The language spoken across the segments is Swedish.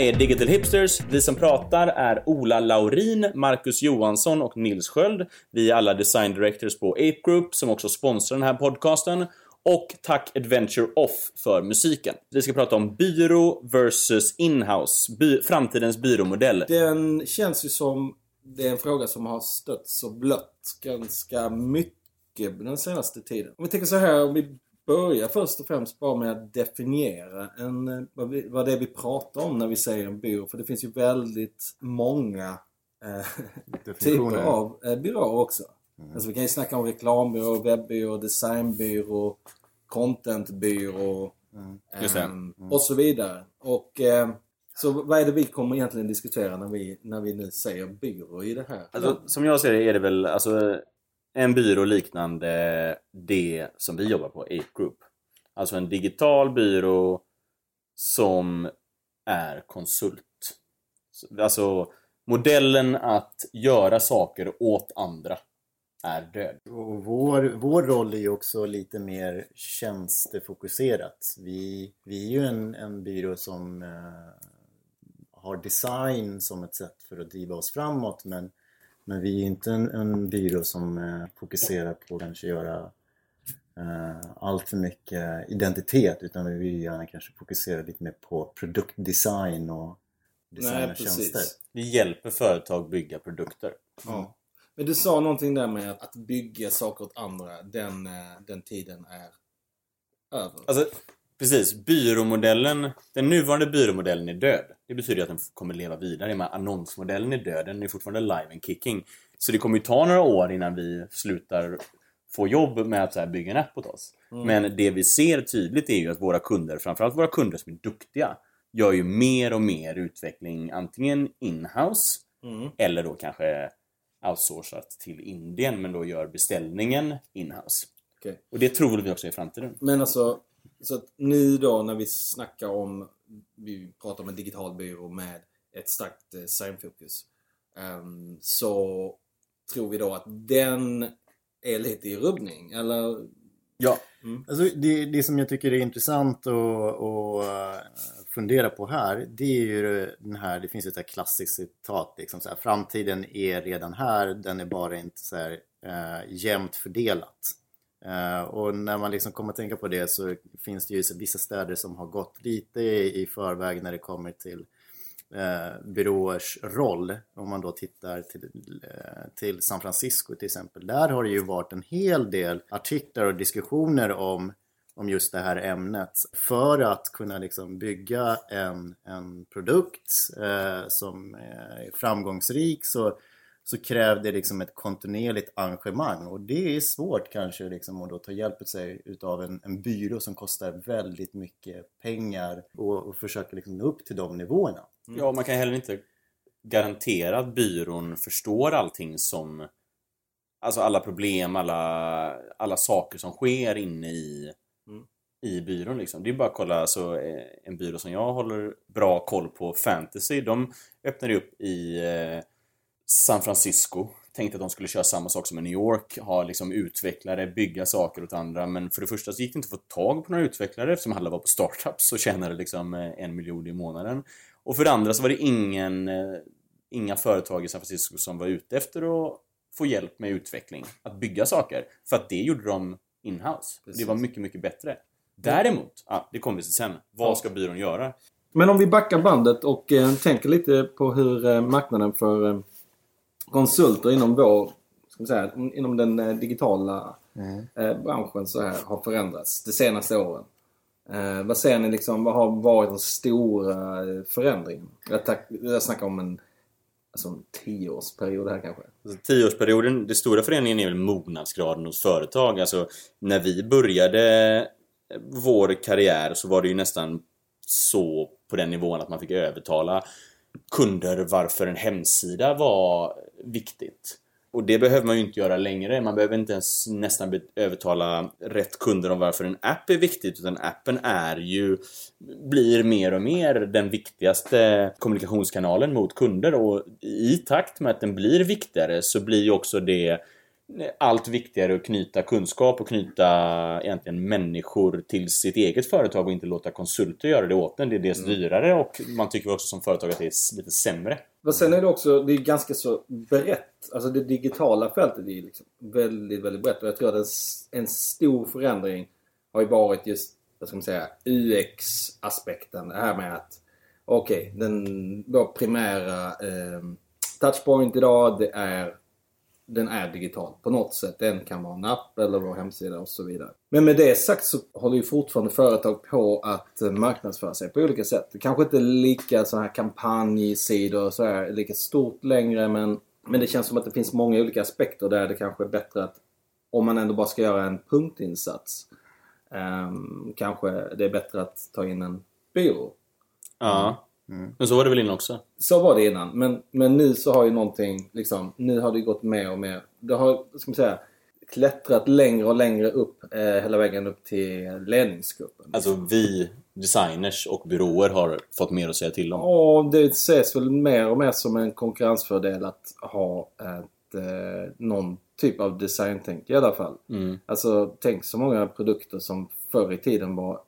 är Digital Hipsters. Vi som pratar är Ola Laurin, Marcus Johansson och Nils Sköld. Vi är alla design directors på Ape Group som också sponsrar den här podcasten. Och tack Adventure Off för musiken. Vi ska prata om byrå versus inhouse. By framtidens byråmodell. Den känns ju som det är en fråga som har stötts och blött ganska mycket den senaste tiden. Om vi tänker så här, om vi börjar först och främst bara med att definiera en, vad, vi, vad det är vi pratar om när vi säger en byrå. För det finns ju väldigt många eh, typer av eh, byråer också. Mm. Alltså vi kan ju snacka om reklambyrå, webbyrå, designbyrå, contentbyrå mm. eh, mm. och så vidare. Och eh, så vad är det vi kommer egentligen diskutera när vi, när vi nu säger byrå i det här? Alltså, som jag ser det är det väl alltså, en byrå liknande det som vi jobbar på, Ape Group. Alltså en digital byrå som är konsult. Alltså modellen att göra saker åt andra är död. Och vår, vår roll är ju också lite mer tjänstefokuserat. Vi, vi är ju en, en byrå som eh, har design som ett sätt för att driva oss framåt men, men vi är inte en, en byrå som eh, fokuserar på att kanske göra eh, allt för mycket identitet utan vi vill gärna kanske fokusera lite mer på produktdesign och designa tjänster. Vi hjälper företag bygga produkter. Mm. Men du sa någonting där med att, bygga saker åt andra, den, eh, den tiden är över. Alltså, precis. Byråmodellen, den nuvarande byråmodellen är död. Det betyder att den kommer leva vidare. Men annonsmodellen är död, den är fortfarande live and kicking. Så det kommer ju ta några år innan vi slutar få jobb med att så bygga en app åt oss. Mm. Men det vi ser tydligt är ju att våra kunder, framförallt våra kunder som är duktiga, gör ju mer och mer utveckling antingen inhouse mm. eller då kanske outsourcat till Indien men då gör beställningen inhouse. Okay. Och det tror vi också i framtiden. Men alltså, så att nu då när vi snackar om, vi pratar om en digital byrå med ett starkt designfokus. Um, så tror vi då att den är lite i rubbning, eller? Ja. Mm. Alltså det, det som jag tycker är intressant att, fundera på här, det är ju den här, det finns ett klassiskt citat liksom så här, framtiden är redan här, den är bara inte så här eh, jämnt fördelat. Eh, och när man liksom kommer att tänka på det så finns det ju vissa städer som har gått lite i, i förväg när det kommer till eh, byråers roll. Om man då tittar till, eh, till San Francisco till exempel. Där har det ju varit en hel del artiklar och diskussioner om om just det här ämnet. För att kunna liksom bygga en, en produkt eh, som är framgångsrik så, så krävs det liksom ett kontinuerligt engagemang och det är svårt kanske liksom att då ta hjälp sig utav en, en byrå som kostar väldigt mycket pengar och, och försöka liksom nå upp till de nivåerna. Mm. Ja, man kan heller inte garantera att byrån förstår allting som Alltså alla problem, alla, alla saker som sker inne i i byrån liksom. Det är bara att kolla alltså, eh, en byrå som jag håller bra koll på, Fantasy. De öppnade upp i eh, San Francisco. Tänkte att de skulle köra samma sak som i New York. Ha liksom utvecklare, bygga saker åt andra. Men för det första så gick det inte att få tag på några utvecklare eftersom alla var på startups och tjänade liksom eh, en miljon i månaden. Och för det andra så var det ingen, inga företag i San Francisco som var ute efter att få hjälp med utveckling. Att bygga saker. För att det gjorde de inhouse. Precis. Det var mycket, mycket bättre. Däremot, ja, det kommer vi till sen. Vad ska byrån göra? Men om vi backar bandet och eh, tänker lite på hur eh, marknaden för eh, konsulter inom vår, ska säga, inom den eh, digitala mm. Eh, branschen så här har förändrats de senaste åren. Eh, vad ser ni liksom, vad har varit den stora förändringen? Jag, tack, jag snackar om en alltså en tioårsperiod här kanske? Alltså, tioårsperioden, det stora förändringen är väl mognadsgraden hos företag. Alltså när vi började vår karriär så var det ju nästan så på den nivån att man fick övertala kunder varför en hemsida var viktigt. Och det behöver man ju inte göra längre. Man behöver inte ens nästan övertala rätt kunder om varför en app är viktigt utan appen är ju blir mer och mer den viktigaste kommunikationskanalen mot kunder och i takt med att den blir viktigare så blir ju också det allt viktigare att knyta kunskap och knyta egentligen människor till sitt eget företag och inte låta konsulter göra det åt en. Det är dels mm. dyrare och man tycker också som företag att det är lite sämre. Men sen är det också, det är ganska så brett. Alltså det digitala fältet är liksom väldigt, väldigt brett. Och jag tror att en, en stor förändring har ju varit just, vad ska man säga, UX-aspekten. Det här med att, okej, okay, den vår primära eh, touchpoint idag, det är den är digital på något sätt. Den kan vara en app eller vår hemsida och så vidare. Men med det sagt så håller ju fortfarande företag på att eh, marknadsföra sig på olika sätt. Det kanske inte är lika så här kampanjsidor och så här, lika stort längre men, men det känns som att det finns många olika aspekter där det kanske är bättre att om man ändå bara ska göra en punktinsats um, kanske det är bättre att ta in en byrå. Ja. Mm. Men så var det väl innan också? Så var det innan. Men, men nu så har ju någonting liksom, nu har det gått mer och mer. Det har, ska man säga, klättrat längre och längre upp eh, hela vägen upp till ledningsgruppen. Alltså vi designers och byråer har fått mer att säga till om? Ja, det ses väl mer och mer som en konkurrensfördel att ha ett, eh, någon typ av designtänk i alla fall. Mm. Alltså tänk så många produkter som förr i tiden var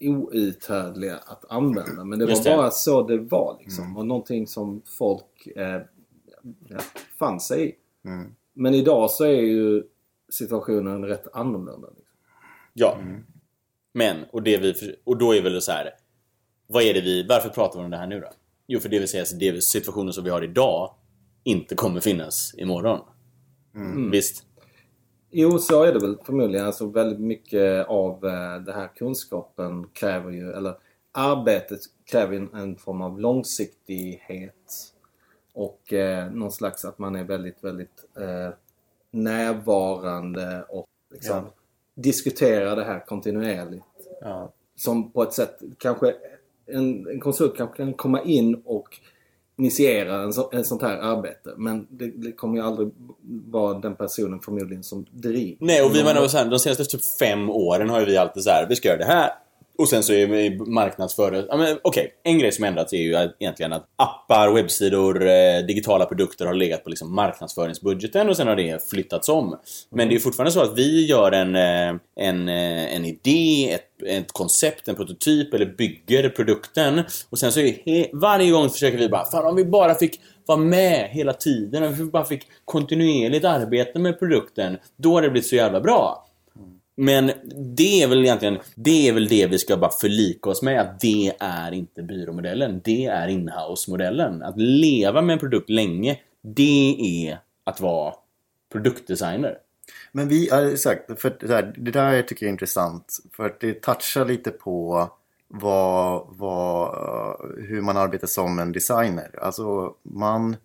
outhärdliga att använda. Men det var det. bara så det var liksom. Mm. Och någonting som folk eh, fann sig i. Mm. Men idag så är ju situationen rätt annorlunda. Liksom. Ja. Mm. Men, och, det vi, och då är väl så här. Vad är det vi, varför pratar vi om det här nu då? Jo, för det vill säga att det situationen som vi har idag inte kommer finnas imorgon. Mm. Visst? Jo, så är det väl förmodligen. Alltså väldigt mycket av eh, den här kunskapen kräver ju, eller arbetet kräver en, en form av långsiktighet. Och eh, någon slags att man är väldigt, väldigt eh, närvarande och liksom ja. diskuterar det här kontinuerligt. Ja. Som på ett sätt, kanske en, en konsult kanske kan komma in och initiera en, så, en sånt här arbete. Men det, det, kommer ju aldrig vara den personen förmodligen som driver. Nej, och vi menar här, de senaste typ fem åren har ju vi alltid så här, vi ska göra det här. Och sen så är vi marknadsförare. Ja, Okej, okay. en grej som ändrats är ju egentligen att appar, webbsidor, eh, digitala produkter har legat på liksom marknadsföringsbudgeten och sen har det flyttats om. Men det är fortfarande så att vi gör en, eh, en, eh, en idé, ett, ett koncept, en prototyp eller bygger produkten och sen så är varje gång försöker vi bara Fan om vi bara fick vara med hela tiden, om vi bara fick kontinuerligt arbeta med produkten Då har det blivit så jävla bra. Men det är väl egentligen Det är väl det vi ska bara förlika oss med att det är inte byråmodellen. Det är inhouse-modellen. Att leva med en produkt länge Det är att vara produktdesigner. Men vi, ja, exakt, för det där, det där tycker jag är intressant. För att det touchar lite på vad, vad, hur man arbetar som en designer. Alltså man,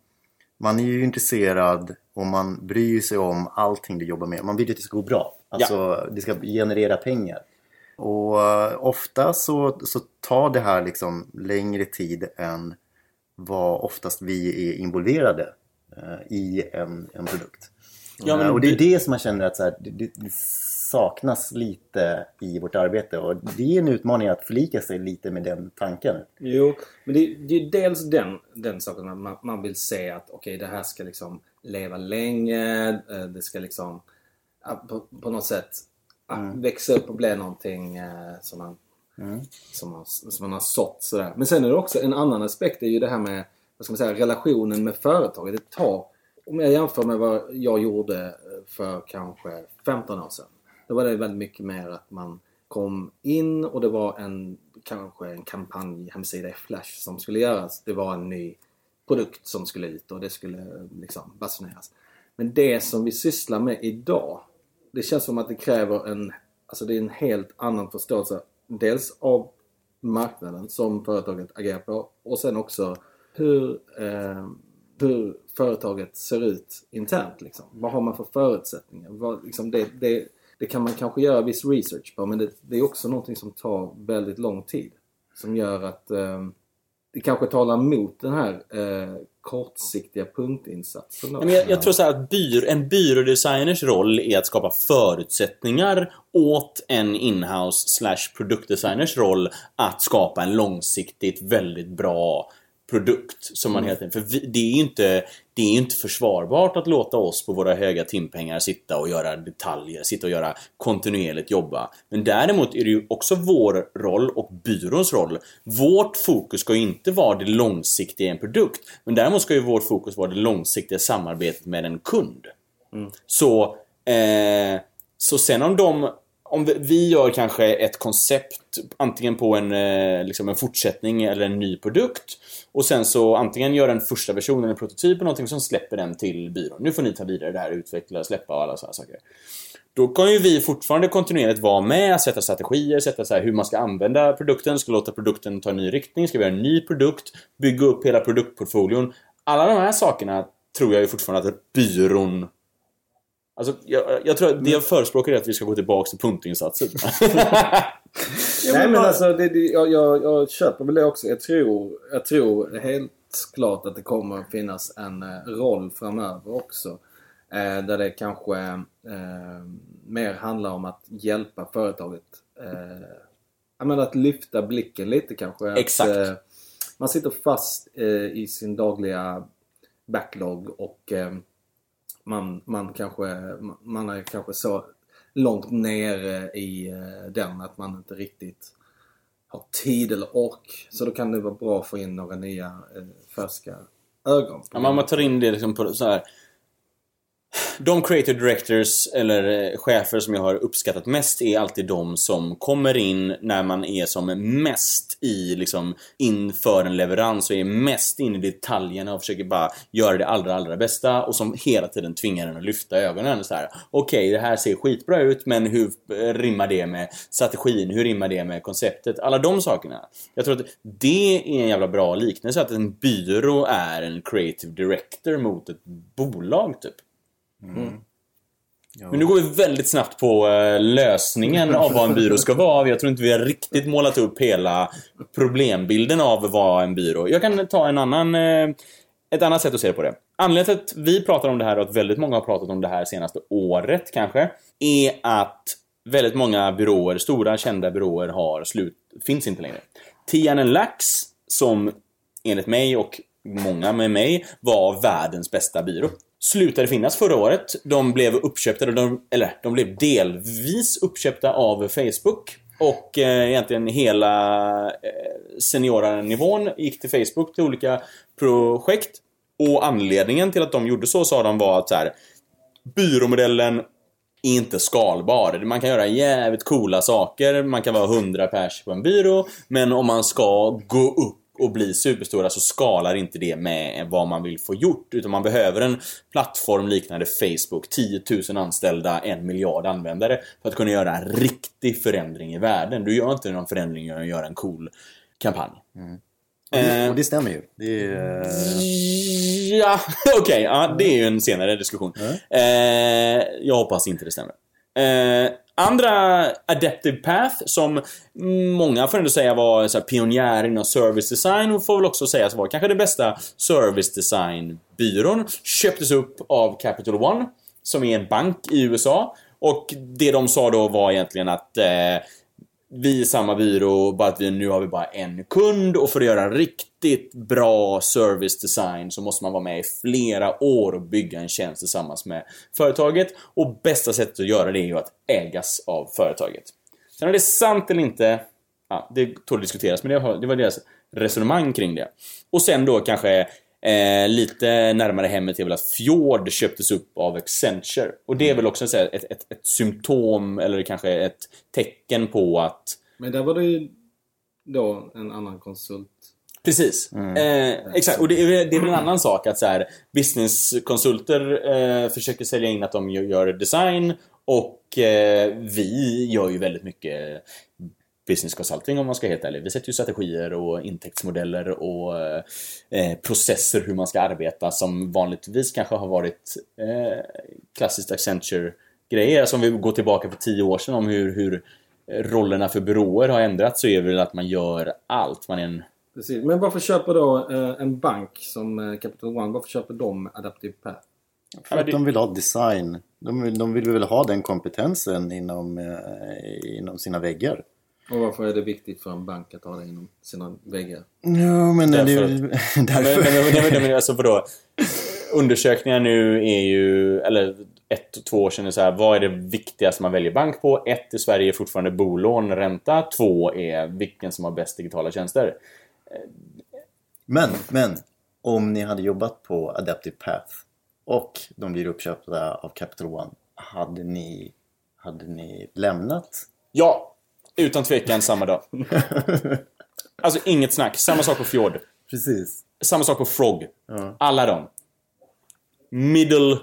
man är ju intresserad och man bryr sig om allting du jobbar med. Man vill att det ska gå bra. Alltså ja. det ska generera pengar. Och uh, ofta så, så tar det här liksom längre tid än vad oftast vi är involverade uh, i en, en produkt. Ja, men... uh, och det är det som man känner att så här, det, det, saknas lite i vårt arbete och det är en utmaning att förlika sig lite med den tanken. Jo, men det, det är dels den, den saken man, man vill se att okej okay, det här ska liksom leva länge, det ska liksom på, på något sätt mm. växa upp och bli någonting eh, som, man, mm. som, man, som man har sått sådär. Men sen är det också en annan aspekt är ju det här med vad ska man säga, relationen med företaget. Det tar, om jag jämför med vad jag gjorde för kanske 15 år sedan. Då var det väldigt mycket mer att man kom in och det var en kanske en kampanj hemsida i Flash som skulle göras. Det var en ny produkt som skulle ut och det skulle liksom basuneras. Men det som vi sysslar med idag det känns som att det kräver en, alltså det är en helt annan förståelse. Dels av marknaden som företaget agerar på och sen också hur, eh, hur företaget ser ut internt. Liksom. Vad har man för förutsättningar? Vad, liksom det, det, det, kan man kanske göra viss research på men det, det, är också någonting som tar väldigt lång tid. Som gör att eh, det kanske talar emot den här eh, kortsiktiga punktinsatsen. Men jag, jag tror så att byr, en byrådesigners roll är att skapa förutsättningar åt en inhouse slash produktdesigners roll att skapa en långsiktigt väldigt bra produkt som man Mm. helt enkelt... För vi, det är ju inte, det är inte försvarbart att låta oss på våra höga timpengar sitta och göra detaljer, sitta och göra kontinuerligt jobba. Men däremot är det ju också vår roll och byråns roll. Vårt fokus ska ju inte vara det långsiktiga i en produkt. Men däremot ska ju vårt fokus vara det långsiktiga samarbetet med en kund. Så, eh, så sen om de om vi- gör kanske ett koncept antingen på en, eh, liksom en fortsättning eller en ny produkt och sen så antingen gör en första version eller en prototyp eller någonting som släpper den till byrån. Nu får ni ta vidare det här, utveckla, släppa och alla sådana saker. Då kan ju vi fortfarande kontinuerligt vara med, sätta strategier, sätta så här hur man ska använda produkten, ska låta produkten ta en ny riktning, ska vi göra en ny produkt, bygga upp hela produktportföljen. Alla de här sakerna tror jag ju fortfarande att byrån Alltså, jag, jag tror att det jag förespråkar är att vi ska gå tillbaka till punktinsatser. Nej men alltså, det, det, jag, jag, jag köper väl det också. Jag tror, jag tror helt klart att det kommer att finnas en eh, roll framöver också. Eh, där det kanske eh, mer handlar om att hjälpa företaget. Eh, jag menar att lyfta blicken lite kanske. Att, Exakt. eh, man sitter fast eh, i sin dagliga backlog och eh, man, man kanske man är kanske så långt nere i eh, den att man inte riktigt har tid eller ork. Så då kan det vara bra att få in några nya eh, färska ögon. Ja, man tar in det liksom på så här. De creative directors eller eh, chefer som jag har uppskattat mest är alltid de som kommer in när man är som mest i liksom inför en leverans och är mest in i detaljerna och försöker bara göra det allra allra bästa och som hela tiden tvingar en att lyfta ögonen så här. Okej, det här ser skitbra ut men hur eh, rimmar det med strategin? Hur rimmar det med konceptet? Alla de sakerna. Jag tror att det är en jävla bra liknelse att en byrå är en creative director mot ett bolag typ. Ja. Men nu går vi väldigt snabbt på eh, lösningen av vad en byrå ska vara. Jag tror inte vi har riktigt målat upp hela problembilden av vad en byrå... Jag kan ta en annan, eh, ett annat sätt att se på det. Anledningen till att vi pratar om det här och att väldigt många har pratat om det här senaste året kanske, är att väldigt många byråer, stora kända byråer, har slut, finns inte längre. Tian Lax, som enligt mig och många med mig var världens bästa byrå. Slutade finnas förra året. De blev uppköpta, de, eller de blev delvis uppköpta av Facebook. Och eh, egentligen hela eh, seniora-nivån gick till Facebook till olika projekt. Och anledningen till att de gjorde så sa de var att så här, byråmodellen är inte skalbar. Man kan göra jävligt coola saker, man kan vara 100 pers på en byrå, men om man ska gå upp och bli superstora så skalar inte det med vad man vill få gjort. Utan man behöver en plattform liknande Facebook, 10 000 anställda, en miljard användare för att kunna göra en riktig förändring i världen. Du gör inte någon förändring genom att göra en cool kampanj. Och det, Eh, och det stämmer ju. Det är, eh, Ja, okej. ja, det är ju en senare diskussion. Eh, jag hoppas inte det stämmer. Eh, andra Adaptive Path som många får ändå säga var så här, pionjär inom service design och får väl också sägas vara kanske den bästa service design byrån, Köptes upp av Capital One som är en bank i USA. Och det de sa då var egentligen att eh, vi är samma byrå, bara att vi, nu har vi bara en kund och för att göra riktigt bra service design så måste man vara med i flera år och bygga en tjänst tillsammans med företaget. Och bästa sättet att göra det är ju att ägas av företaget. Sen om det är sant eller inte, ja, det tål att diskuteras, men det var, det var deras resonemang kring det. Och sen då kanske Eh, lite närmare hemmet är väl att Fjord köptes upp av Accenture. Och det är väl också så här, ett, ett, ett symptom eller kanske ett tecken på att Men där var det ju då en annan konsult. Precis. Eh, exakt. Och det är, det är väl en annan sak att så här, businesskonsulter eh, försöker sälja in att de gör- gör design och eh, vi gör ju väldigt mycket business consulting om man ska helt ärlig. Vi sätter ju strategier och intäktsmodeller och eh, processer hur man ska arbeta som vanligtvis kanske har varit eh, klassiskt Accenture-grejer. Alltså om vi går tillbaka för tio år sedan om hur, hur rollerna för byråer har ändrats så är det väl att man gör allt. Man är en Precis. Men varför köper då eh, en bank som eh, Capital One, varför köper de Adaptive Path? för att de vill ha design. De vill, de vill väl ha den kompetensen inom, eh, inom sina väggar. Och varför är det viktigt för en bank att ha det inom sina väggar? Ja, men det, Därför- det, Men, därför. men, men, men, men alltså vadå? Undersökningar nu är ju, eller ett, två år sedan är så här, vad är det viktigaste man väljer bank på? Ett i Sverige är fortfarande bolån, ränta. Två är vilken som har bäst digitala tjänster. Men, men. Om ni hade jobbat på Adaptive Path och de blir uppköpta av Capital One. Hade ni, hade ni lämnat? Ja, utan tvekan samma dag. Alltså inget snack. Samma sak på Fjord. Precis. Samma sak på Frog. Ja. Alla de. Middle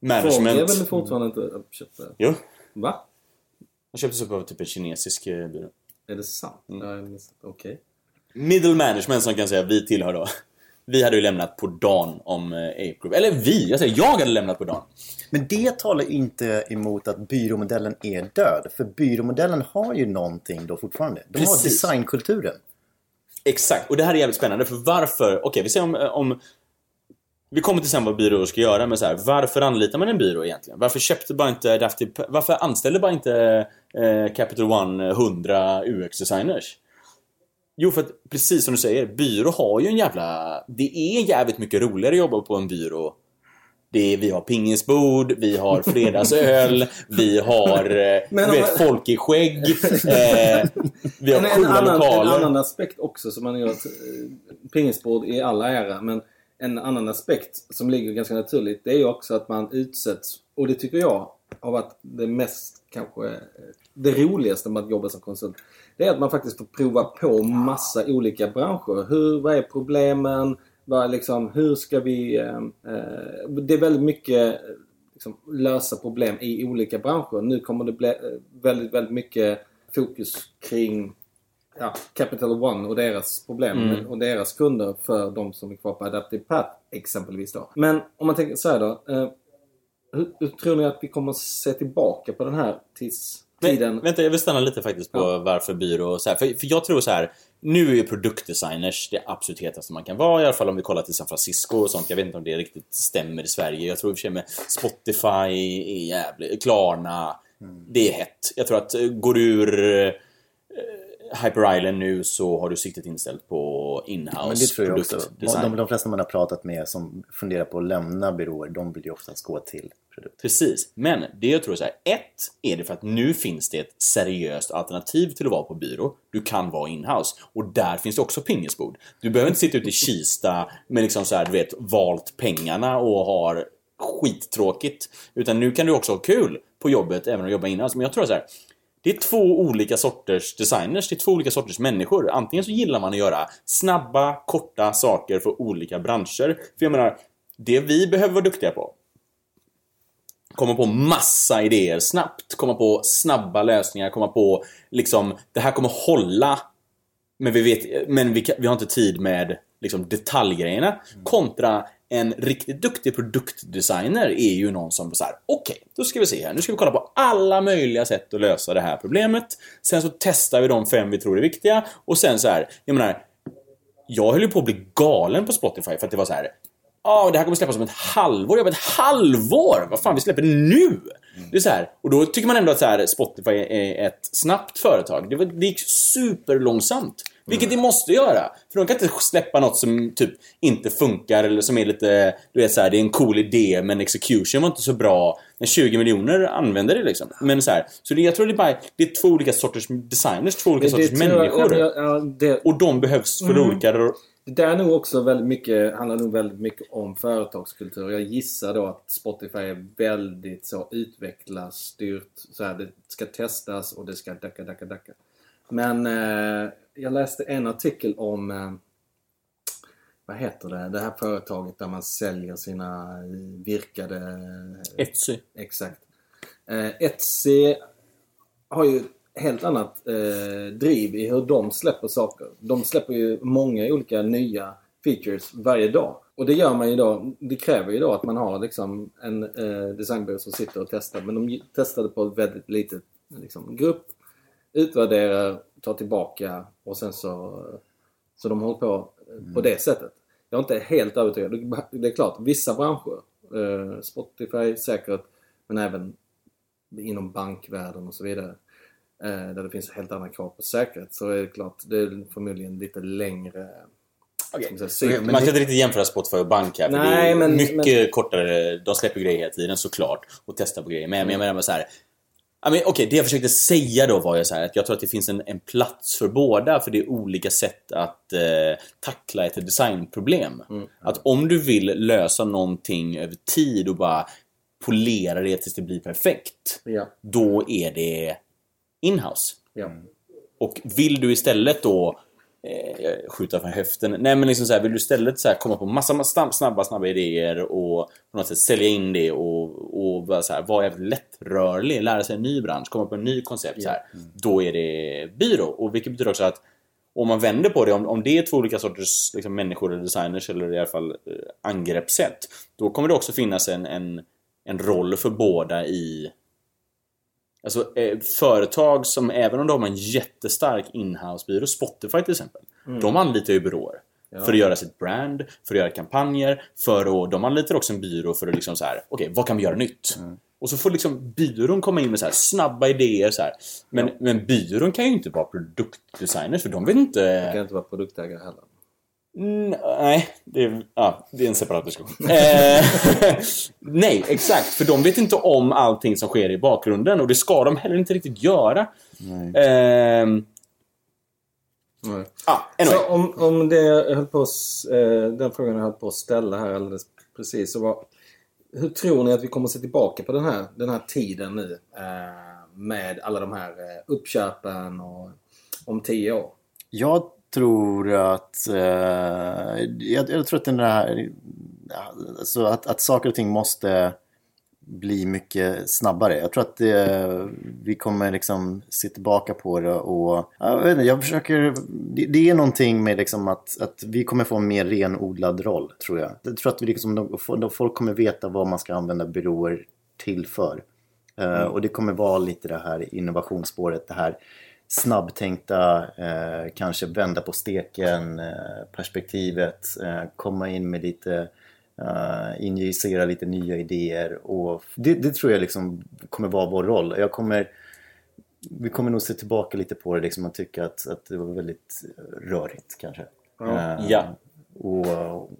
management. är väl fortfarande inte uppköpta? Jo. Va? De köptes upp av typ en kinesisk eh, byrå. Är det sant? Mm. Ja. Okej. Middle management som kan säga vi tillhör då. Vi hade ju lämnat på dagen om eh, Ape Group. Eller vi, jag säger jag hade lämnat på dagen. Men det talar inte emot att byråmodellen är död. För byråmodellen har ju någonting då fortfarande. De har Precis. designkulturen. Exakt, och det här är jävligt spännande för varför, okej vi ser om, om vi kommer till sen vad byråer ska göra, men så här, varför anlitar man en byrå egentligen? Varför köpte bara inte Adaptive, varför anställde bara inte eh, Capital One 100 UX-designers? Jo, för att precis som du säger, byrå har ju en jävla... Det är jävligt mycket roligare att jobba på en byrå. Det är, vi har pingisbord, vi har fredagsöl, vi har eh, Men vet, folk i skägg, eh, vi har En, en, coola annan, en lokaler. annan aspekt också som man gör att eh, pingisbord i alla ära men en annan aspekt som ligger ganska naturligt det är ju också att man utsätts och det tycker jag har varit det mest kanske eh, det roligaste med att jobba som konsult. Det är att man faktiskt får prova på massa olika branscher. Hur, vad är problemen? Vad, liksom, hur ska vi... Eh, eh, det är väldigt mycket liksom, lösa problem i olika branscher. Nu kommer det bli eh, väldigt, väldigt mycket fokus kring ja, Capital One och deras problem Mm. och deras kunder för de som är kvar på Adaptive Path exempelvis då. Men om man tänker så då. Eh, hur, hur tror ni att vi kommer se tillbaka på den här tidstiden? Men, vänta, jag vill stanna lite faktiskt på Ja. varför byrå och så här. För, för jag tror så här. Nu är ju produktdesigners det absolut hetaste man kan vara. I alla fall om vi kollar till San Francisco och sånt. Jag vet inte om det riktigt stämmer i Sverige. Jag tror i och för sig med Spotify är jävligt... Klarna. Det är hett. Jag tror att eh, går du ur eh, Hyper Island nu så har du siktet inställt på inhouse Men det tror jag också. produktdesign. De, de flesta man har pratat med som funderar på att lämna byråer, de vill ju oftast gå till produkt. Precis, men det jag tror är så här. Ett är det för att nu finns det ett seriöst alternativ till att vara på byrå. Du kan vara inhouse. Och där finns det också pingisbord. Du behöver inte sitta ute i Kista med liksom så här, du vet, valt pengarna och har skittråkigt. Utan nu kan du också ha kul på jobbet även om du jobbar inhouse. Men jag tror så här. Det är två olika sorters designers, det är två olika sorters människor. Antingen så gillar man att göra snabba, korta saker för olika branscher. För jag menar, det vi behöver vara duktiga på komma på massa idéer snabbt, komma på snabba lösningar, komma på liksom det här kommer hålla men vi, vet, men vi, vi har inte tid med liksom, detaljgrejerna. Kontra en riktigt duktig produktdesigner är ju någon som så här: okej, då ska vi se här. Nu ska vi kolla på alla möjliga sätt att lösa det här problemet. Sen så testar vi de fem vi tror är viktiga. Och sen så här, jag menar, jag höll ju på att bli galen på Spotify för att det var så här. Ja, det här kommer släppas om ett halvår. Jag bara, ett halvår? Vad fan, vi släpper nu! Det är så här. Och då tycker man ändå att så här, Spotify är ett snabbt företag. Det, var, det gick superlångsamt. Vilket det måste göra. För de kan inte släppa något som typ inte funkar eller som är lite, du vet så här, det är en cool idé men execution var inte så bra. Men 20 miljoner använder det liksom. Men så här, så det, jag tror det är bara, det är två olika sorters designers, två olika sorters tror jag- människor. ja, ja, det, Och de behövs för olika Det där är nog också väldigt mycket, handlar nog väldigt mycket om företagskultur. Jag gissar då att Spotify är väldigt så utvecklarstyrt. Så här, det ska testas och det ska dacka, dacka, dacka. Men eh, jag läste en artikel om eh, vad heter det? Det här företaget där man säljer sina virkade... Etsy. Exakt. Eh, Etsy har ju helt annat eh, driv i hur de släpper saker. De släpper ju många olika nya features varje dag. Och det gör man ju då, det kräver ju då att man har liksom en eh, designbyrå som sitter och testar. Men de testade på ett väldigt litet liksom, grupp, utvärderar, tar tillbaka och sen så... Så de håller på eh, på det sättet. Jag är inte helt övertygad. Det är klart, vissa branscher, eh, Spotify säkert, men även inom bankvärlden och så vidare. där det finns helt andra krav på säkerhet så är det klart, det är förmodligen lite längre Okay. Man kan inte riktigt jämföra Spotify och bank här. För Nej, det är men, mycket men... kortare. De släpper grejer hela tiden såklart. Och testar på grejer. Men mm. jag menar så här. Okej, okay, det jag försökte säga då var ju så här, att jag tror att det finns en, en plats för båda för det är olika sätt att eh, tackla ett designproblem. Mm. Att om du vill lösa någonting över tid och bara polera det tills det blir perfekt. Ja. Då är det inhouse. Ja. Och vill du istället då eh, skjuta från höften. Nej men liksom så här, vill du istället så här, komma på massa, massa snabba, snabba idéer och på något sätt sälja in det och, och bara så här, vara jävligt lättrörlig, lära sig en ny bransch, komma på en ny koncept så här, mm. Då är det byrå. Och vilket betyder också att om man vänder på det, om, om det är två olika sorters liksom, människor eller designers eller i alla fall eh, angreppssätt Då kommer det också finnas en, en, en roll för båda i Alltså eh, företag som, även om de har en jättestark inhouse-byrå, Spotify till exempel, mm. de anlitar ju byråer. Ja. För att göra sitt brand, för att göra kampanjer, för att, de anlitar också en byrå för att liksom så här, okej, okay, vad kan vi göra nytt? Mm. Och så får liksom byrån komma in med så här snabba idéer så här. Men, ja. men byrån kan ju inte vara produktdesigners för de vet inte... De kan inte vara produktägare heller. Mm, nej, det är, ja, det är en separat diskussion. Eh, nej, exakt. För de vet inte om allting som sker i bakgrunden och det ska de heller inte riktigt göra. Nej. Eh, nej. Ah, anyway. Så om, om det jag höll på eh, den frågan jag höll på att ställa här alldeles precis. Så var, hur tror ni att vi kommer att se tillbaka på den här, den här tiden nu? Eh, med alla de här uppköpen och om tio år? Jag tror att... Eh, jag, jag, tror att den där... Alltså att, att saker och ting måste bli mycket snabbare. Jag tror att det, vi kommer liksom se tillbaka på det och jag, vet inte, jag försöker... Det, det, är någonting med liksom att, att vi kommer få en mer renodlad roll, tror jag. Jag tror att vi liksom, de, folk kommer veta vad man ska använda byråer till för. Eh, mm. Uh, och det kommer vara lite det här innovationsspåret, det här snabbtänkta, eh, kanske vända på steken eh, perspektivet, eh, komma in med lite uh, injicera lite nya idéer och det, det, tror jag liksom kommer vara vår roll. Jag kommer, vi kommer nog se tillbaka lite på det liksom och tycka att, att det var väldigt rörigt kanske. Ja. Ja. Och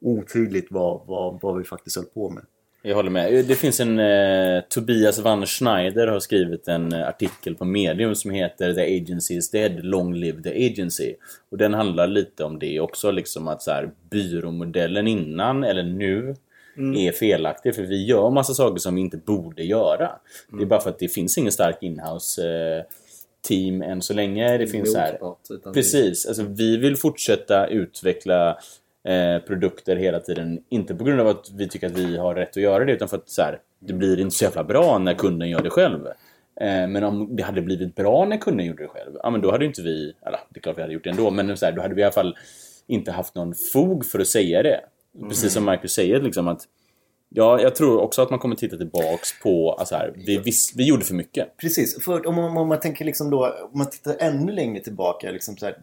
otydligt vad, vad, vad vi faktiskt höll på med. Jag håller med. Det finns en... Eh, Tobias Van Schneider har skrivit en eh, artikel på Medium som heter The Agency is dead, long live the agency. Och den handlar lite om det också, liksom att så här, byråmodellen innan eller nu mm. är felaktig. För vi gör massa saker som vi inte borde göra. Mm. Det är mm. bara för att det finns ingen stark inhouse eh, team än så länge. Det finns så här... Precis. Alltså, vi vill fortsätta utveckla Eh, produkter hela tiden. Inte på grund av att vi tycker att vi har rätt att göra det utan för att så här, det blir inte så jävla bra när kunden gör det själv. Eh, men om det hade blivit bra när kunden gjorde det själv, ja men då hade inte vi, eller det är klart vi hade gjort det ändå, men så här, då hade vi i alla fall inte haft någon fog för att säga det. Mm. Precis som Marcus säger liksom att Ja, jag tror också att man kommer titta tillbaks på, alltså här, vi, vi, vi gjorde för mycket. Precis, för om man, om man tänker liksom då, om man tittar ännu längre tillbaka, liksom så här,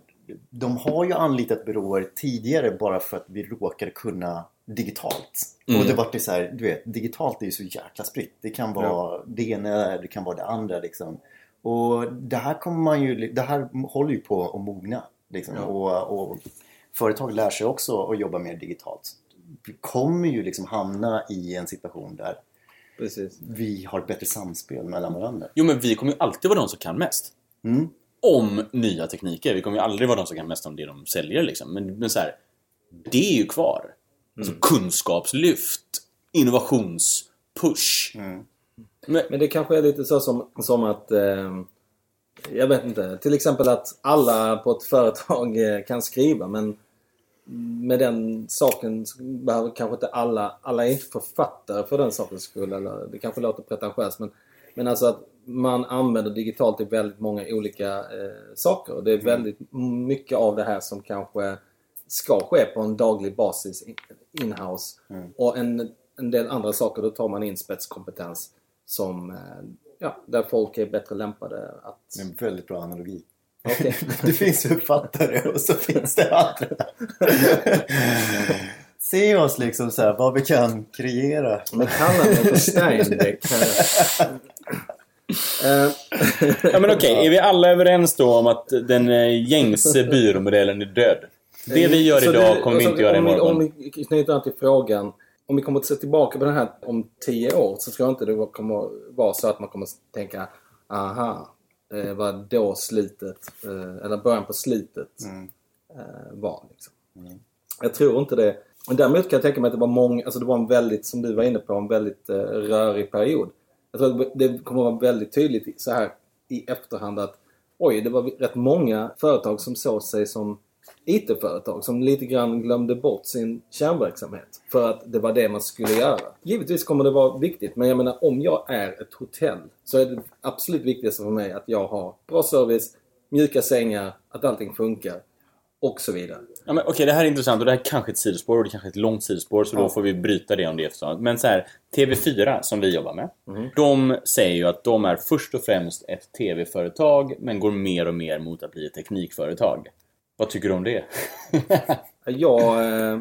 de har ju anlitat byråer tidigare bara för att vi råkade kunna digitalt. Mm. Och det var det så här, du vet, digitalt är ju så jäkla spritt. Det kan vara ja. det ena, det kan vara det andra liksom. Och det här kommer man ju, det här håller ju på att mogna. Liksom. Ja. Och, och, företag lär sig också att jobba mer digitalt. Vi kommer ju liksom hamna i en situation där Precis. vi har ett bättre samspel mellan varandra. Jo men vi kommer ju alltid vara de som kan mest. Mm om nya tekniker. Vi kommer ju aldrig vara de som kan mest om det de säljer liksom. Men, men så här, det är ju kvar. Alltså mm. kunskapslyft, innovationspush. Mm. Men, men, det kanske är lite så som, som att eh, jag vet inte. Till exempel att alla på ett företag eh, kan skriva men med den saken behöver kanske inte alla, alla är inte författare för den sakens skull. Eller, det kanske låter pretentiöst men, men alltså att man använder digitalt i väldigt många olika eh, saker. Och det är mm. väldigt mycket av det här som kanske ska ske på en daglig basis inhouse. Mm. Och en, en del andra saker, då tar man in spetskompetens som, eh, ja, där folk är bättre lämpade att... Det är en väldigt bra analogi. Okay. det finns uppfattare och så finns det andra. Se oss liksom så här, vad vi kan kreera. Man kallar mig för Steinbeck. Uh, ja men okej, är vi alla överens då om att den eh, gängse byråmodellen är död? Det vi gör idag det- kommer vi inte göra om vi, imorgon. om vi knyter an till frågan. Om vi kommer att se tillbaka på den här om tio år så tror jag inte det kommer vara så att man kommer att tänka aha, det var då slutet, eh, eller början på slutet eh, var. Liksom. Jag tror inte det. Däremot kan jag tänka mig att det var många, alltså det var en väldigt, som du var inne på, en väldigt eh, rörig period. Jag tror att det kommer att vara väldigt tydligt så här i efterhand att oj, det var rätt många företag som såg sig som IT-företag som lite grann glömde bort sin kärnverksamhet. För att det var det man skulle göra. Givetvis kommer det vara viktigt, men jag menar om jag är ett hotell så är det absolut viktigaste för mig att jag har bra service, mjuka sängar, att allting funkar och så vidare. Ja, men, okej, det här är intressant och det här är kanske ett sidospår och det är kanske ett långt sidospår så Ja. då får vi bryta det om det är eftersom. Men så här, TV4 som vi jobbar med. Mhm. De säger ju att de är först och främst ett TV-företag men går mer och mer mot att bli ett teknikföretag. Vad tycker du om det? Jag, eh,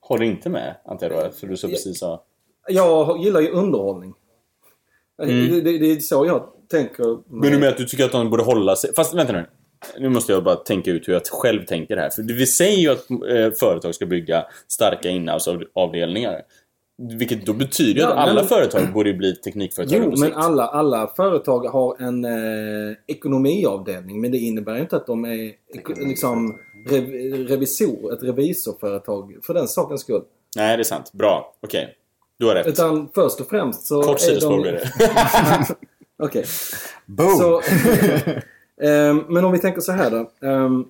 Håller inte med, antar jag då, för du så precis sa. jag gillar ju underhållning. Mm. Det, det, det är så jag tänker. Men du menar att du tycker att de borde hålla sig... Fast vänta nu. Nu måste jag bara tänka ut hur jag själv tänker här. För vi säger ju att eh, företag ska bygga starka inhouse-avdelningar. Vilket då betyder ju Ja, att alla men- företag borde bli teknikföretag Jo, men alla, alla företag har en eh, ekonomiavdelning. Men det innebär inte att de är liksom rev, revisor, ett revisorföretag för den sakens skull. Nej, det är sant. Bra. Okej. Du har rätt. Utan först och främst så Kort sidospår de... blir det. Okej. Boom! Så, men om vi tänker så här då. Ehm,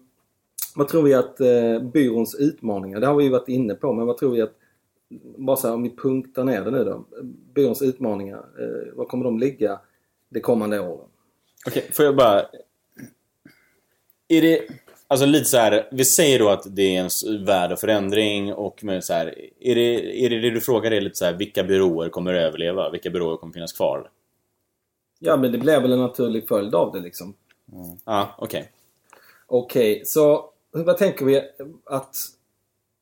vad tror vi att eh, byråns utmaningar, det har vi ju varit inne på, men vad tror vi att, bara så här, om vi punktar ner det nu då. Byråns utmaningar, eh, vad kommer de ligga de kommande åren? Okej, får jag bara... Är det... Alltså lite så här, vi säger då att det är en värld av förändring och men så här, är det, är det det du frågar är lite så här, vilka byråer kommer att överleva? Vilka byråer kommer finnas kvar? Ja, men det blir väl en naturlig följd av det liksom. Ja, okej. Okej, så vad tänker vi att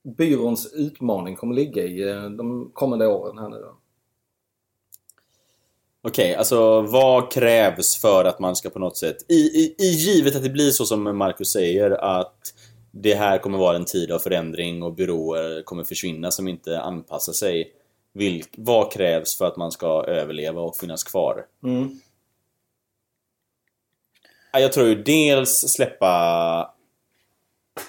byråns utmaning kommer ligga i eh, de kommande åren här nu då? Okej, alltså vad krävs för att man ska på något sätt, i, i, i givet att det blir så som Marcus säger att det här kommer vara en tid av förändring och byråer kommer försvinna som inte anpassar sig. Vilk, vad krävs för att man ska överleva och finnas kvar? Mm. Ja, Jag tror ju dels släppa...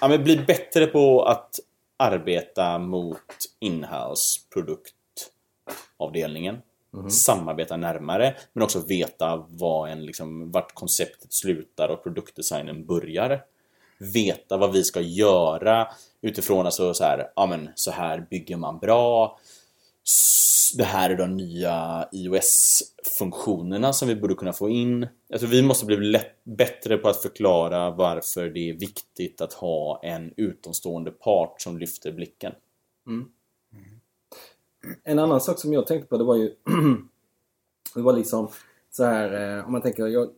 Ja, men bli bättre på att arbeta mot inhouse produktavdelningen. Samarbeta närmare, men också veta vad en, liksom, vart konceptet slutar och produktdesignen börjar. Veta vad vi ska göra utifrån alltså så här, ja men så här bygger man bra. Det här är de nya iOS-funktionerna som vi borde kunna få in. Jag tror vi måste bli lätt, bättre på att förklara varför det är viktigt att ha en utomstående part som lyfter blicken. Mm. Mm. En annan sak som jag tänkte på det var ju Det var liksom så här eh, om man tänker jag har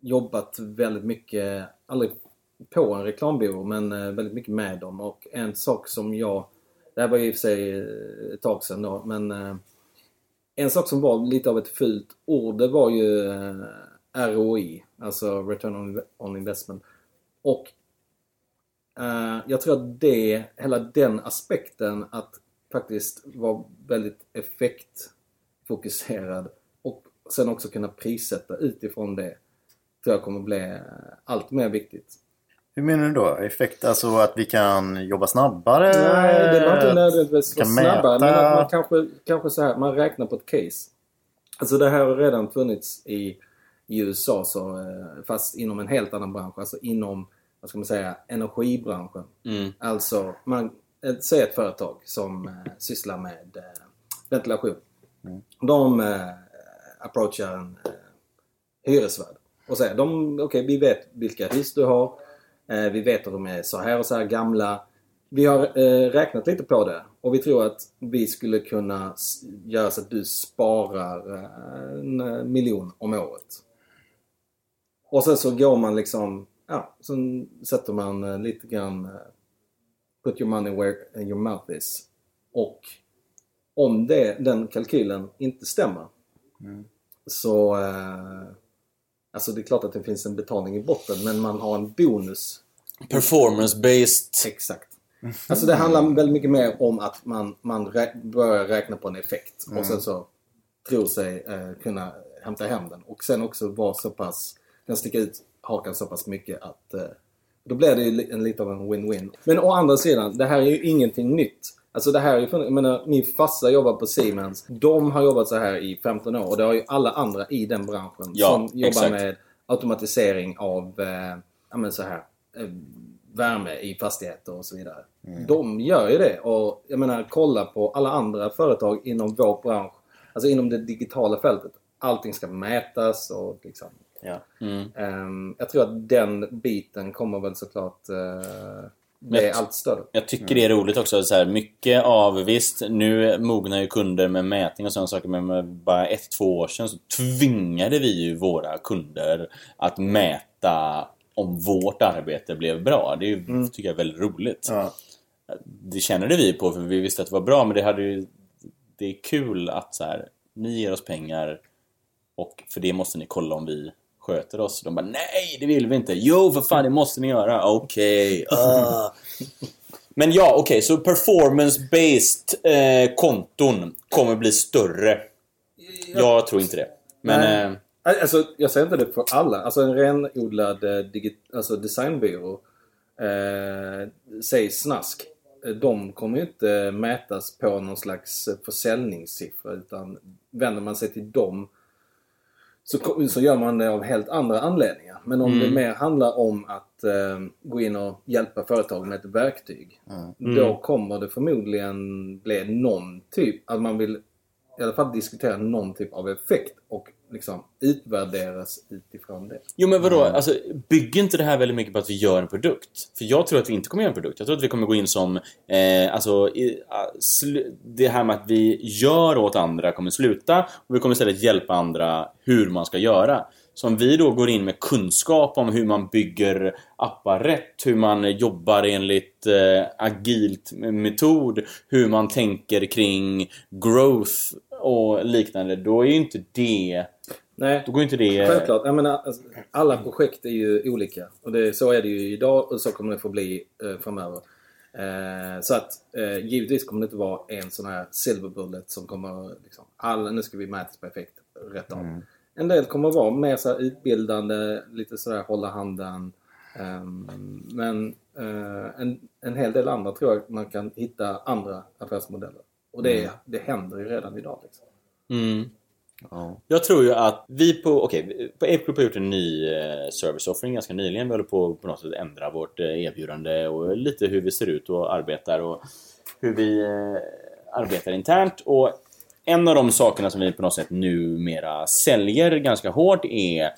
jobbat väldigt mycket, aldrig på en reklambyrå men eh, väldigt mycket med dem och en sak som jag det här var ju i och för sig eh, ett tag sedan då men eh, En sak som var lite av ett fult ord det var ju eh, ROI, alltså Return-on-investment. Och jag tror att det, hela den aspekten att faktiskt vara väldigt effektfokuserad och sen också kunna prissätta utifrån det tror jag kommer bli allt mer viktigt. Hur menar du då? Effekt, alltså att vi kan jobba snabbare? Nej, det var inte nödvändigtvis vara kan snabbare men att man kanske, kanske så här, man räknar på ett case. Alltså det här har redan funnits i, i USA så, eh, fast inom en helt annan bransch. Alltså inom, vad ska man säga, energibranschen. Mm. Alltså, man, ett- säg ett företag som eh, sysslar med eh, ventilation. De eh, approachar en eh, hyresvärd och säger de, okej vi vet vilka hus du har. Eh, vi vet att de är så här och så här gamla. Vi har eh, räknat lite på det och vi tror att vi skulle kunna göra så att du sparar eh, en eh, miljon om året. Och sen så går man liksom, ja, sen sätter man lite grann Put your money where your mouth is. Och om det, den kalkylen inte stämmer så, eh, Alltså det är klart att det finns en betalning i botten men man har en bonus. Performance-based. Exakt. Alltså det handlar väldigt mycket mer om att man, man rä börjar räkna på en effekt och sen så tror sig eh, kunna hämta hem den. Och sen också vara så pass, kan sticka ut hakan så pass mycket att eh, då blir det ju en, lite av en win-win. Men å andra sidan, det här är ju ingenting nytt. Alltså det här är ju, jag menar, min farsa jobbar på Siemens. De har jobbat så här i 15 år och det har ju alla andra i den branschen Ja, som jobbar exakt. med automatisering av eh, ja, men så här, eh, värme i fastigheter och så vidare. De gör ju det och jag menar kolla på alla andra företag inom vår bransch. Alltså inom det digitala fältet. Allting ska mätas och liksom Ja. Ehm, jag tror att den biten kommer väl såklart uh, Men- allt större. Jag tycker det är roligt också. Så här, mycket av, visst, nu mognar ju kunder med mätning och sådana saker, men med bara ett, två år sedan så tvingade vi ju våra kunder att mäta om vårt arbete blev bra. Det är ju, tycker jag är väldigt roligt. Ja. Det kände vi på för vi visste att det var bra, men det hade ju... Det är kul att så här, ni ger oss pengar och för det måste ni kolla om vi sköter oss. De bara nej, det vill vi inte. Jo, för fan, det måste ni göra. Okej. ah. Men ja, okej, så performance-based eh, konton kommer bli större. Jag tror inte det. Men... Eh, Alltså, jag säger inte det för alla. Alltså en renodlad eh, alltså designbyrå, eh, säg Snask, de kommer ju inte mätas på någon slags eh, försäljningssiffra utan vänder man sig till dem så, så gör man det av helt andra anledningar. Men om det mer handlar om att eh, gå in och hjälpa företag med ett verktyg. Då kommer det förmodligen bli någon typ, att man vill i alla fall diskutera någon typ av effekt och liksom utvärderas utifrån det. Jo men vadå, alltså, bygger inte det här väldigt mycket på att vi gör en produkt? För jag tror att vi inte kommer göra en produkt. Jag tror att vi kommer gå in som, eh, alltså, i, ah, det här med att vi gör åt andra kommer sluta och vi kommer istället hjälpa andra hur man ska göra. Så om vi då går in med kunskap om hur man bygger appar rätt, hur man jobbar enligt eh, agilt metod, hur man tänker kring growth och liknande, då är ju inte det... Nej, Då går inte det... självklart. Jag menar, alltså, alla projekt är ju olika. Och det, så är det ju idag och så kommer det få bli eh, framöver. Eh, så att eh, givetvis kommer det inte vara en sån här silver bullet som kommer liksom, alla, nu ska vi mätas på effekt rätt av. En del kommer vara mer så här utbildande, lite sådär hålla handen. Ehm, men eh, en, en hel del andra tror jag man kan hitta andra affärsmodeller. Och det, det händer ju redan idag. Liksom. Mm. Ja. Jag tror ju att vi på, okej, på Ape Group har gjort en ny eh, service offering ganska nyligen. Vi håller på på något sätt ändra vårt eh, erbjudande och lite hur vi ser ut och arbetar och hur vi eh, arbetar internt. Och en av de sakerna som vi på något sätt numera säljer ganska hårt är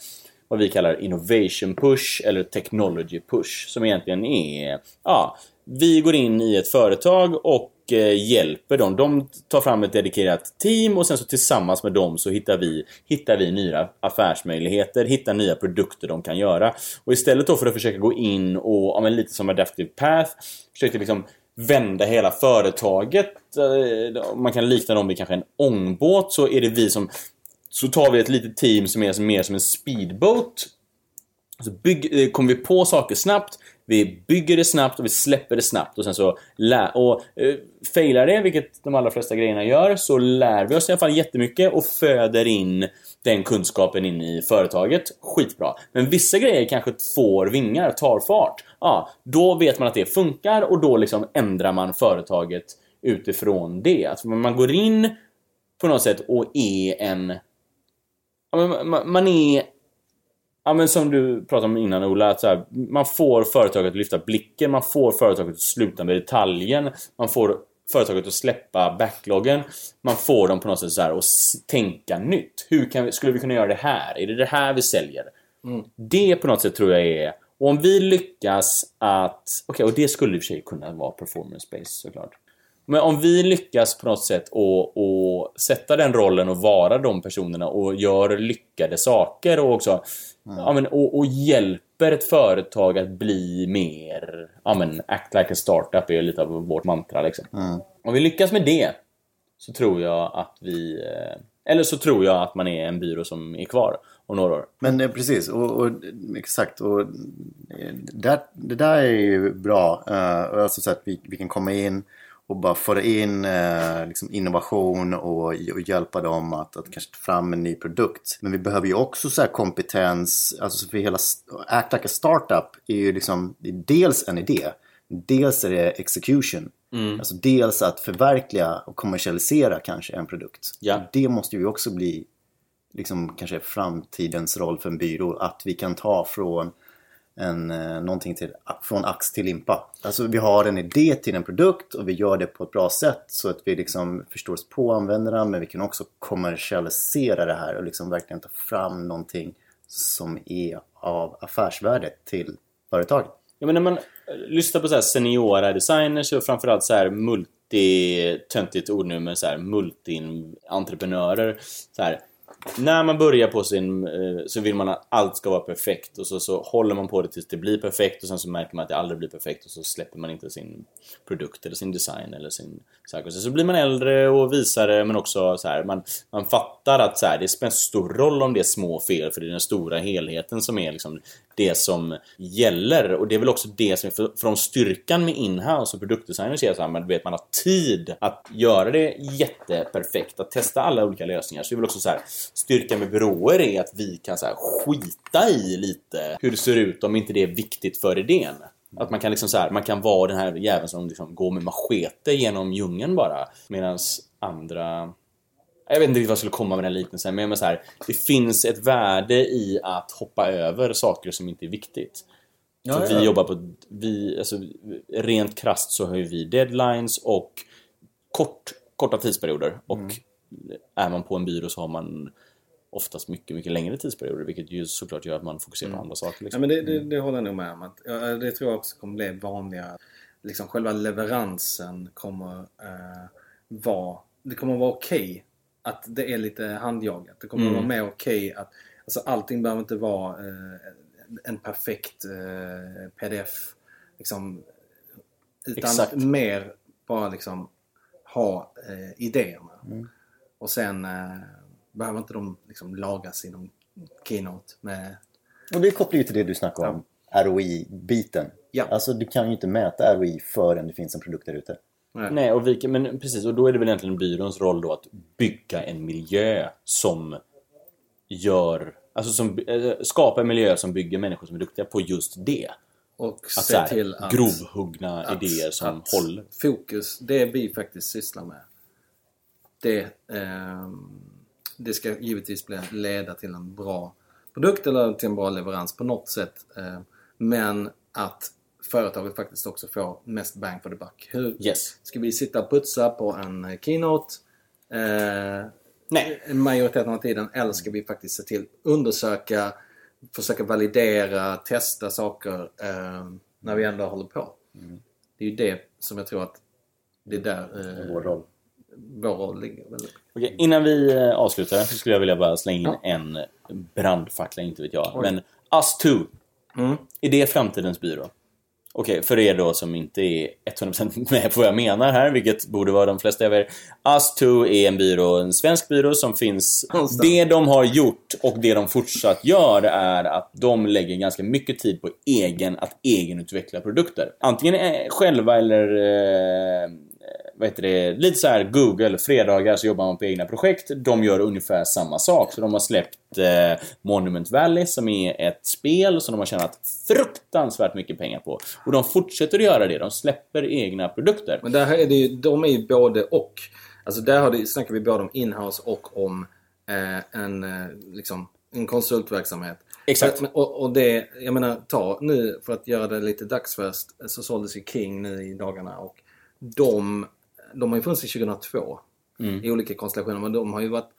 vad vi kallar innovation push eller technology push som egentligen är ja, vi går in i ett företag och Eh, hjälper dem. De tar fram ett dedikerat team och sen så tillsammans med dem så hittar vi, hittar vi nya affärsmöjligheter, hittar nya produkter de kan göra. Och istället då för att försöka gå in och, ja, men lite som Adaptive Path, försöker liksom vända hela företaget. Eh, man kan likna dem vid kanske en ångbåt så är det vi som så tar vi ett litet team som är mer som en speedboat så bygg, eh, kommer vi på saker snabbt, vi bygger det snabbt och vi släpper det snabbt och sen så lär, och eh, failar det, vilket de allra flesta grejerna gör, så lär vi oss i alla fall jättemycket och föder in den kunskapen in i företaget. Skitbra. Men vissa grejer kanske får vingar, tar fart. Ja, då vet man att det funkar och då liksom ändrar man företaget utifrån det. Alltså man går in på något sätt och är en... Man är Ja men som du pratade om innan Ola, att så här, man får företaget att lyfta blicken, man får företaget att sluta med detaljen, man får företaget att släppa backloggen, man får dem på något sätt så här att tänka nytt. Hur kan vi, skulle vi kunna göra det här? Är det det här vi säljer? Det på något sätt tror jag är... Och om vi lyckas att... Okej, och det skulle i och för sig kunna vara performance-based såklart. Men om vi lyckas på något sätt och sätta den rollen och vara de personerna och gör lyckade saker och också ja, men, och, och hjälper ett företag att bli mer ja, men, act like a startup är lite av vårt mantra liksom. Om vi lyckas med det så tror jag att vi eh, Eller så tror jag att man är en byrå som är kvar om några år. Men eh, precis, och, och exakt. Och, eh, det, det där är ju bra. Uh, alltså så att vi, vi kan komma in och bara föra in eh, liksom innovation och, och, hjälpa dem att, att kanske ta fram en ny produkt. Men vi behöver ju också så kompetens, alltså för hela Act Like a Startup är ju liksom dels en idé, dels är det execution. Mm. Alltså dels att förverkliga och kommersialisera kanske en produkt. Ja. Det måste ju också bli liksom kanske framtidens roll för en byrå. Att vi kan ta från en, eh, någonting till, från ax till limpa. Alltså vi har en idé till en produkt och vi gör det på ett bra sätt så att vi liksom förstår oss på användarna men vi kan också kommersialisera det här och liksom verkligen ta fram någonting som är av affärsvärde till företaget. Ja, men när man eh, lyssnar på så här seniora designers och framförallt så här multi, töntigt ordnummer, så här multi-entreprenörer. Så här, när man börjar på sin eh, så vill man att allt ska vara perfekt och så, så håller man på det tills det blir perfekt och sen så märker man att det aldrig blir perfekt och så släpper man inte sin produkt eller sin design eller sin sak. Så, så blir man äldre och visare men också så här, man, man fattar att så här, det spelar stor roll om det är små fel för det är den stora helheten som är liksom det som gäller och det är väl också det som är för, från styrkan med inhouse och produktdesigners är så här, man vet man har tid att göra det jätteperfekt, att testa alla olika lösningar. Så det är väl också så här, styrkan med byråer är att vi kan så här, skita i lite hur det ser ut om inte det är viktigt för idén. Att man kan liksom så här, man kan vara den här jäveln som liksom går med machete genom djungeln bara. Medan andra jag vet inte riktigt vad jag skulle komma med den liknelsen, men så här, det finns ett värde i att hoppa över saker som inte är viktigt. Ja, För ja. vi jobbar på, vi, alltså, rent krast så har ju vi deadlines och kort, korta tidsperioder. Och mm. Är man på en byrå så har man oftast mycket, mycket längre tidsperioder vilket ju såklart gör att man fokuserar mm. på andra saker. Liksom. Ja, men det, det, det håller jag nog med om. Att, ja, det tror jag också kommer bli vanligare. Liksom själva leveransen kommer eh, vara, det kommer vara okej okay att det är lite handjagat. Det kommer mm. vara mer okej okay att alltså allting behöver inte vara eh, en perfekt eh, pdf. Liksom, utan Exakt. mer bara liksom ha eh, idéerna. Mm. Och sen eh, behöver inte de liksom lagas inom Keynote med... Och det kopplar ju till det du snackade om, ja. ROI-biten. Ja. Alltså du kan ju inte mäta ROI förrän det finns en produkt där ute. Nej, Nej och vi, men precis, och då är det väl egentligen byråns roll då att bygga en miljö som gör, alltså som äh, skapar en miljö som bygger människor som är duktiga på just det. Och att, se här, till att grovhuggna att, idéer som att håller. Fokus, det vi faktiskt sysslar med. Det, eh, det ska givetvis leda till en bra produkt eller till en bra leverans på något sätt. Eh, men att företaget faktiskt också får mest bang for the buck. Hur yes. Ska vi sitta och putsa på en keynote eh, Nej. majoriteten av tiden eller ska vi faktiskt se till undersöka, försöka validera, testa saker eh, när vi ändå håller på. Mm. Det är ju det som jag tror att det är där eh, vår roll vår ligger. Väldigt. Okej, innan vi eh, avslutar så skulle jag vilja bara slänga in ja. en brandfackla, inte vet jag. Oj. Men Us2. Mm. Är det framtidens byrå? Okej, okay, för er då som inte är 100% med på vad jag menar här, vilket borde vara de flesta av er. Us2 är en byrå, en svensk byrå som finns... Någonstans. Det de har gjort och det de fortsatt gör är att de lägger ganska mycket tid på egen, att egenutveckla produkter. Antingen själva eller eh, vad heter det, lite så här Google, fredagar så jobbar man på egna projekt. De gör ungefär samma sak. Så de har släppt eh, Monument Valley som är ett spel som de har tjänat fruktansvärt mycket pengar på. Och de fortsätter att göra det. De släpper egna produkter. Men där är det ju, de är ju både och. Alltså där har det, snackar vi både om inhouse och om eh, en, eh, liksom, en konsultverksamhet. Exakt. Och, och, det, jag menar, ta nu för att göra det lite dagsfärskt så såldes ju King nu i dagarna och de de har ju funnits sedan 2002 mm. i olika konstellationer. Men de har ju varit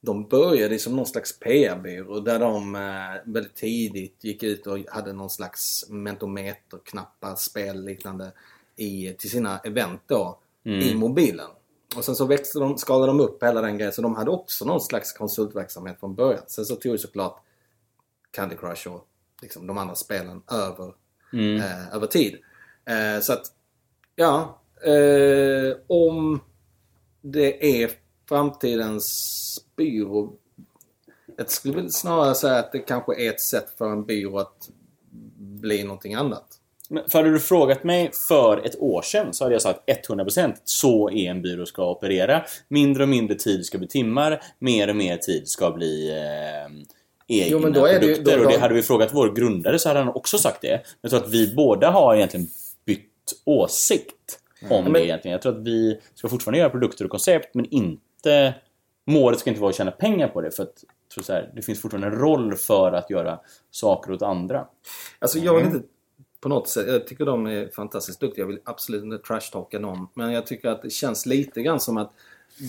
de började som någon slags PR-byrå där de eh, väldigt tidigt gick ut och hade någon slags mentometer-knappar, spel liknande i, till sina event då mm. i mobilen. Och sen så växte de, skalade de upp hela den grejen så de hade också någon slags konsultverksamhet från början. Sen så tog ju såklart Candy Crush och liksom de andra spelen över, mm. eh, över tid. Eh, så att, ja, Eh, om det är framtidens byrå... Jag skulle väl snarare säga att det kanske är ett sätt för en byrå att bli någonting annat. Men för hade du frågat mig för ett år sedan så hade jag sagt 100% så är en byrå ska operera. Mindre och mindre tid ska bli timmar, mer och mer tid ska bli eh, egna jo, produkter. Det, då, då... Och det hade vi frågat vår grundare så hade han också sagt det. Jag tror att vi båda har egentligen bytt åsikt om men... det egentligen. Jag tror att vi ska fortfarande göra produkter och koncept men inte... Målet ska inte vara att tjäna pengar på det för att tror så här, det finns fortfarande en roll för att göra saker åt andra. Alltså jag vill mm. inte på något sätt, jag tycker de är fantastiskt duktiga. Jag vill absolut inte trashtalka någon. Men jag tycker att det känns lite grann som att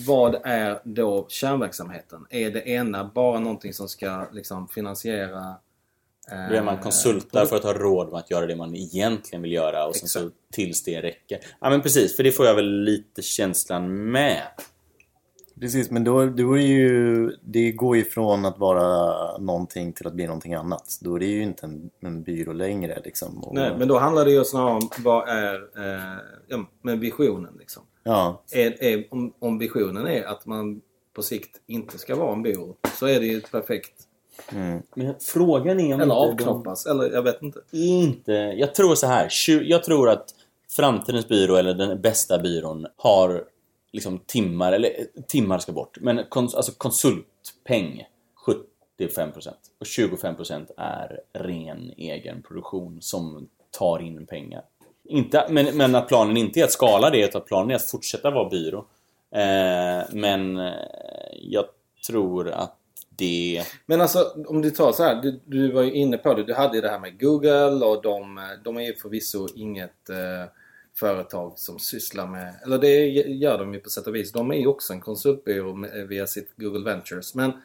vad är då kärnverksamheten? Är det ena bara någonting som ska liksom finansiera då är man eh, konsultar för att ha råd med att göra det man egentligen vill göra och sen så tills det räcker. Ja men precis, för det får jag väl lite känslan med. Precis, men då, då är ju, det går ju från att vara någonting till att bli någonting annat. Då är det ju inte en, en byrå längre liksom. Och... Nej, men då handlar det ju snarare om vad är eh, ja, med visionen liksom. Ja. Är, är, om, om visionen är att man på sikt inte ska vara en byrå så är det ju ett perfekt Mm. Men frågan är om Eller avknoppas, de... eller jag vet inte. Inte... Jag tror så här. Jag tror att framtidens byrå, eller den bästa byrån, har liksom timmar, eller timmar ska bort, men kons, alltså konsultpeng 75% och 25% är ren egen produktion som tar in pengar. Inte, men, men att planen inte är att skala det, utan att planen är att fortsätta vara byrå. Eh, men eh, jag tror att det... Men alltså om du tar så här, du, du var ju inne på det, du hade ju det här med Google och de, de är ju förvisso inget eh, företag som sysslar med, eller det gör de ju på sätt och vis. De är ju också en konsultbyrå med, via sitt Google Ventures. Men eh,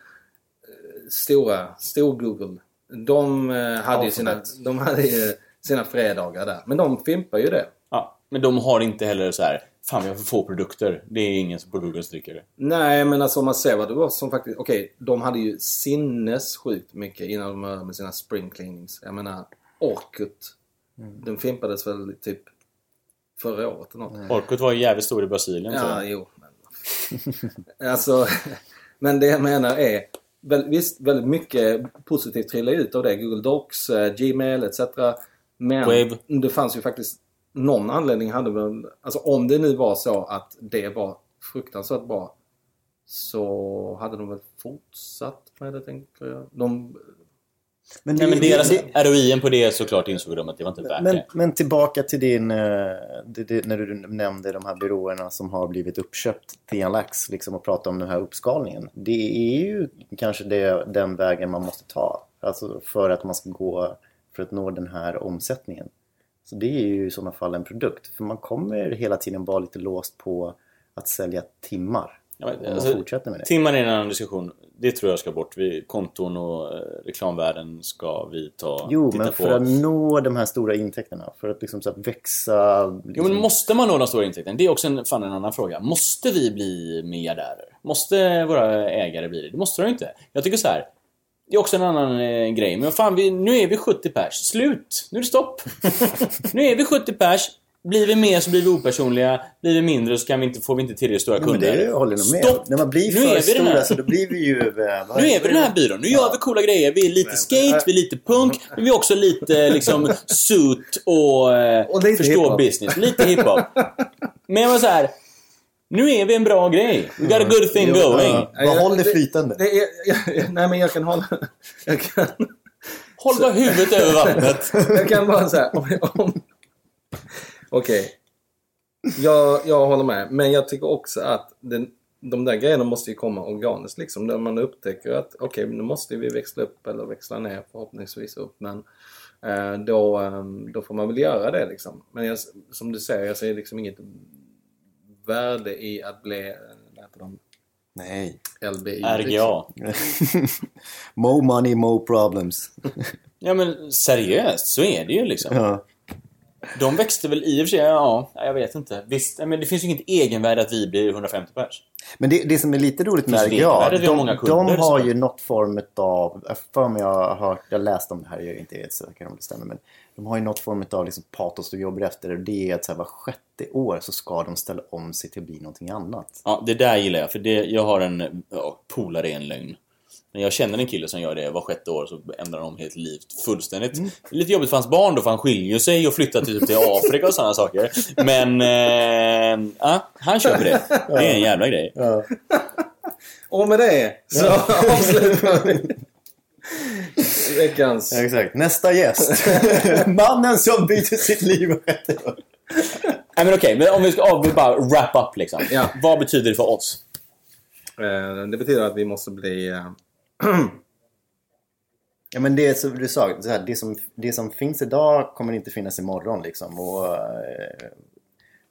stora, stor Google, de eh, hade ju sina, de hade ju sina fredagar där. Men de fimpar ju det. Ja, men de har inte heller så här Fan vi har för få produkter. Det är ingen som på Google stryker det. Nej men alltså om man ser vad det var som faktiskt... Okej, okay, de hade ju sinnessjukt mycket innan de började med sina spring cleanings. Jag menar Orkut. Mm. Den fimpades väl typ förra året eller något. Mm. Orkut var ju jävligt stor i Brasilien Ja, tror jag. jo. Men, alltså, men det jag menar är Visst, väldigt mycket positivt trillade ut av det. Google Docs, eh, Gmail etc. Men Wave. det fanns ju faktiskt någon anledning hade väl... Alltså om det nu var så att det var fruktansvärt bra så hade de väl fortsatt med det tänker jag. De men, det, Nej, men deras det, ROI på det såklart insåg de att det var inte värt men, det. Men tillbaka till din... Eh, det, när du nämnde de här byråerna som har blivit uppköpt till en lax liksom, och prata om den här uppskalningen. Det är ju kanske det, den vägen man måste ta. Alltså för att man ska gå... För att nå den här omsättningen. Så det är ju i sådana fall en produkt. För man kommer hela tiden vara lite låst på att sälja timmar. Ja, men, alltså, fortsätter med det. Timmar är en annan diskussion. Det tror jag ska bort. Vi, konton och eh, reklamvärden ska vi ta Jo, men för på. att nå de här stora intäkterna. För att liksom så att växa... Liksom... Jo, men måste man nå de stora intäkterna? Det är också en, fan en annan fråga. Måste vi bli miljardärer? Måste våra ägare bli det? Det måste de inte. Jag tycker så här. Det är också en annan eh, grej. Men fan, vi, nu är vi 70 pers. Slut! Nu är det stopp! nu är vi 70 pers. Blir vi mer så blir vi opersonliga. Blir vi mindre så kan vi inte, får vi inte tillräckligt stora kunder. Men det håller jag med Stopp! När man blir nu för stora så då blir vi ju... Eh, nu är vi den här byrån. Nu gör vi coola grejer. Vi är lite skate, vi är lite punk. Men vi är också lite liksom suit och, eh, och förstår business. Lite hiphop. Men jag var så här. Nu är vi en bra grej. We got a good thing going. Ja, Behåll det flytande. Det är, jag, nej men jag kan hålla... Jag kan... Håll bara huvudet över vattnet. jag kan bara säga om, om, Okej. Okay. Jag, jag håller med. Men jag tycker också att den, de där grejerna måste ju komma organiskt liksom. När man upptäcker att okej, okay, nu måste vi växla upp eller växla ner förhoppningsvis upp. Men eh, då, eh, då får man väl göra det liksom. Men jag, som du säger, jag ser liksom inget värde i att bli, vad heter de? Nej. LBI. RGA. Liksom. mo money, mo problems. ja men seriöst, så är det ju liksom. Ja. De växte väl i och för sig, ja, jag vet inte. Visst, men det finns ju inget egenvärde att vi blir 150 pers. Men det, det som är lite roligt med RGA, de, många kunder, de har ju något form av, jag för mig jag har hört, jag läst om det här, jag är inte helt säker om det stämmer, men de har ju något form av liksom patos de jobbar efter och det är att så här, var sjätte år så ska de ställa om sig till att bli någonting annat. Ja, det där gillar jag. För det, jag har en ja, polare i en lögn. När jag känner en kille som gör det var sjätte år så ändrar de helt liv fullständigt. Det är lite jobbigt för hans barn då för han skiljer sig och flyttar typ till Afrika och sådana saker. Men eh, ja, han köper det. Det är en jävla grej. Och med det så avslutar vi veckans... Ja, exakt. Nästa gäst. Mannen som byter sitt liv år. Nej men okej, men om vi ska av, bara wrap up liksom. Ja. Vad betyder det för oss? Eh, Det betyder att vi måste bli... eh, Ja men det som du sa, så här, det, som, det som finns idag kommer inte finnas imorgon liksom. Och, eh,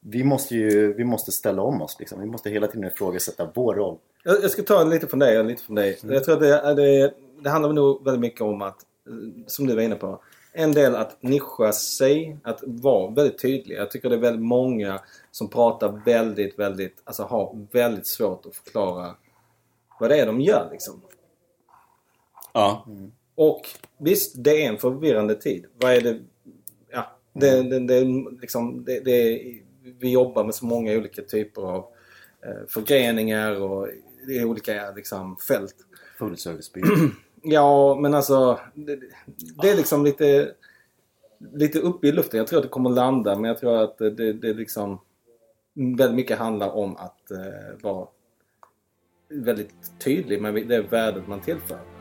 vi, måste ju, vi måste ställa om oss liksom. Vi måste hela tiden ifrågasätta vår roll. Jag jag ska ta lite från dig och lite från dig. Jag tror att det, är- det, det handlar nog väldigt mycket om att, eh, som du var inne på, en del att nischa sig, att vara väldigt tydlig. Jag tycker det är väldigt många som pratar väldigt, väldigt, alltså har väldigt svårt att förklara vad det är de gör liksom. Ja. Och visst, det är en förvirrande tid. Vad är det? Ja, det, det, det, är liksom, det, det vi jobbar med så många olika typer av eh, förgreningar och i olika liksom, fält. Full servicebyrå. Ja, men alltså det, det är liksom lite, lite uppe i luften. Jag tror att det kommer landa, men jag tror att det, det, liksom väldigt mycket handlar om att eh, vara väldigt tydlig med det värdet man tillför.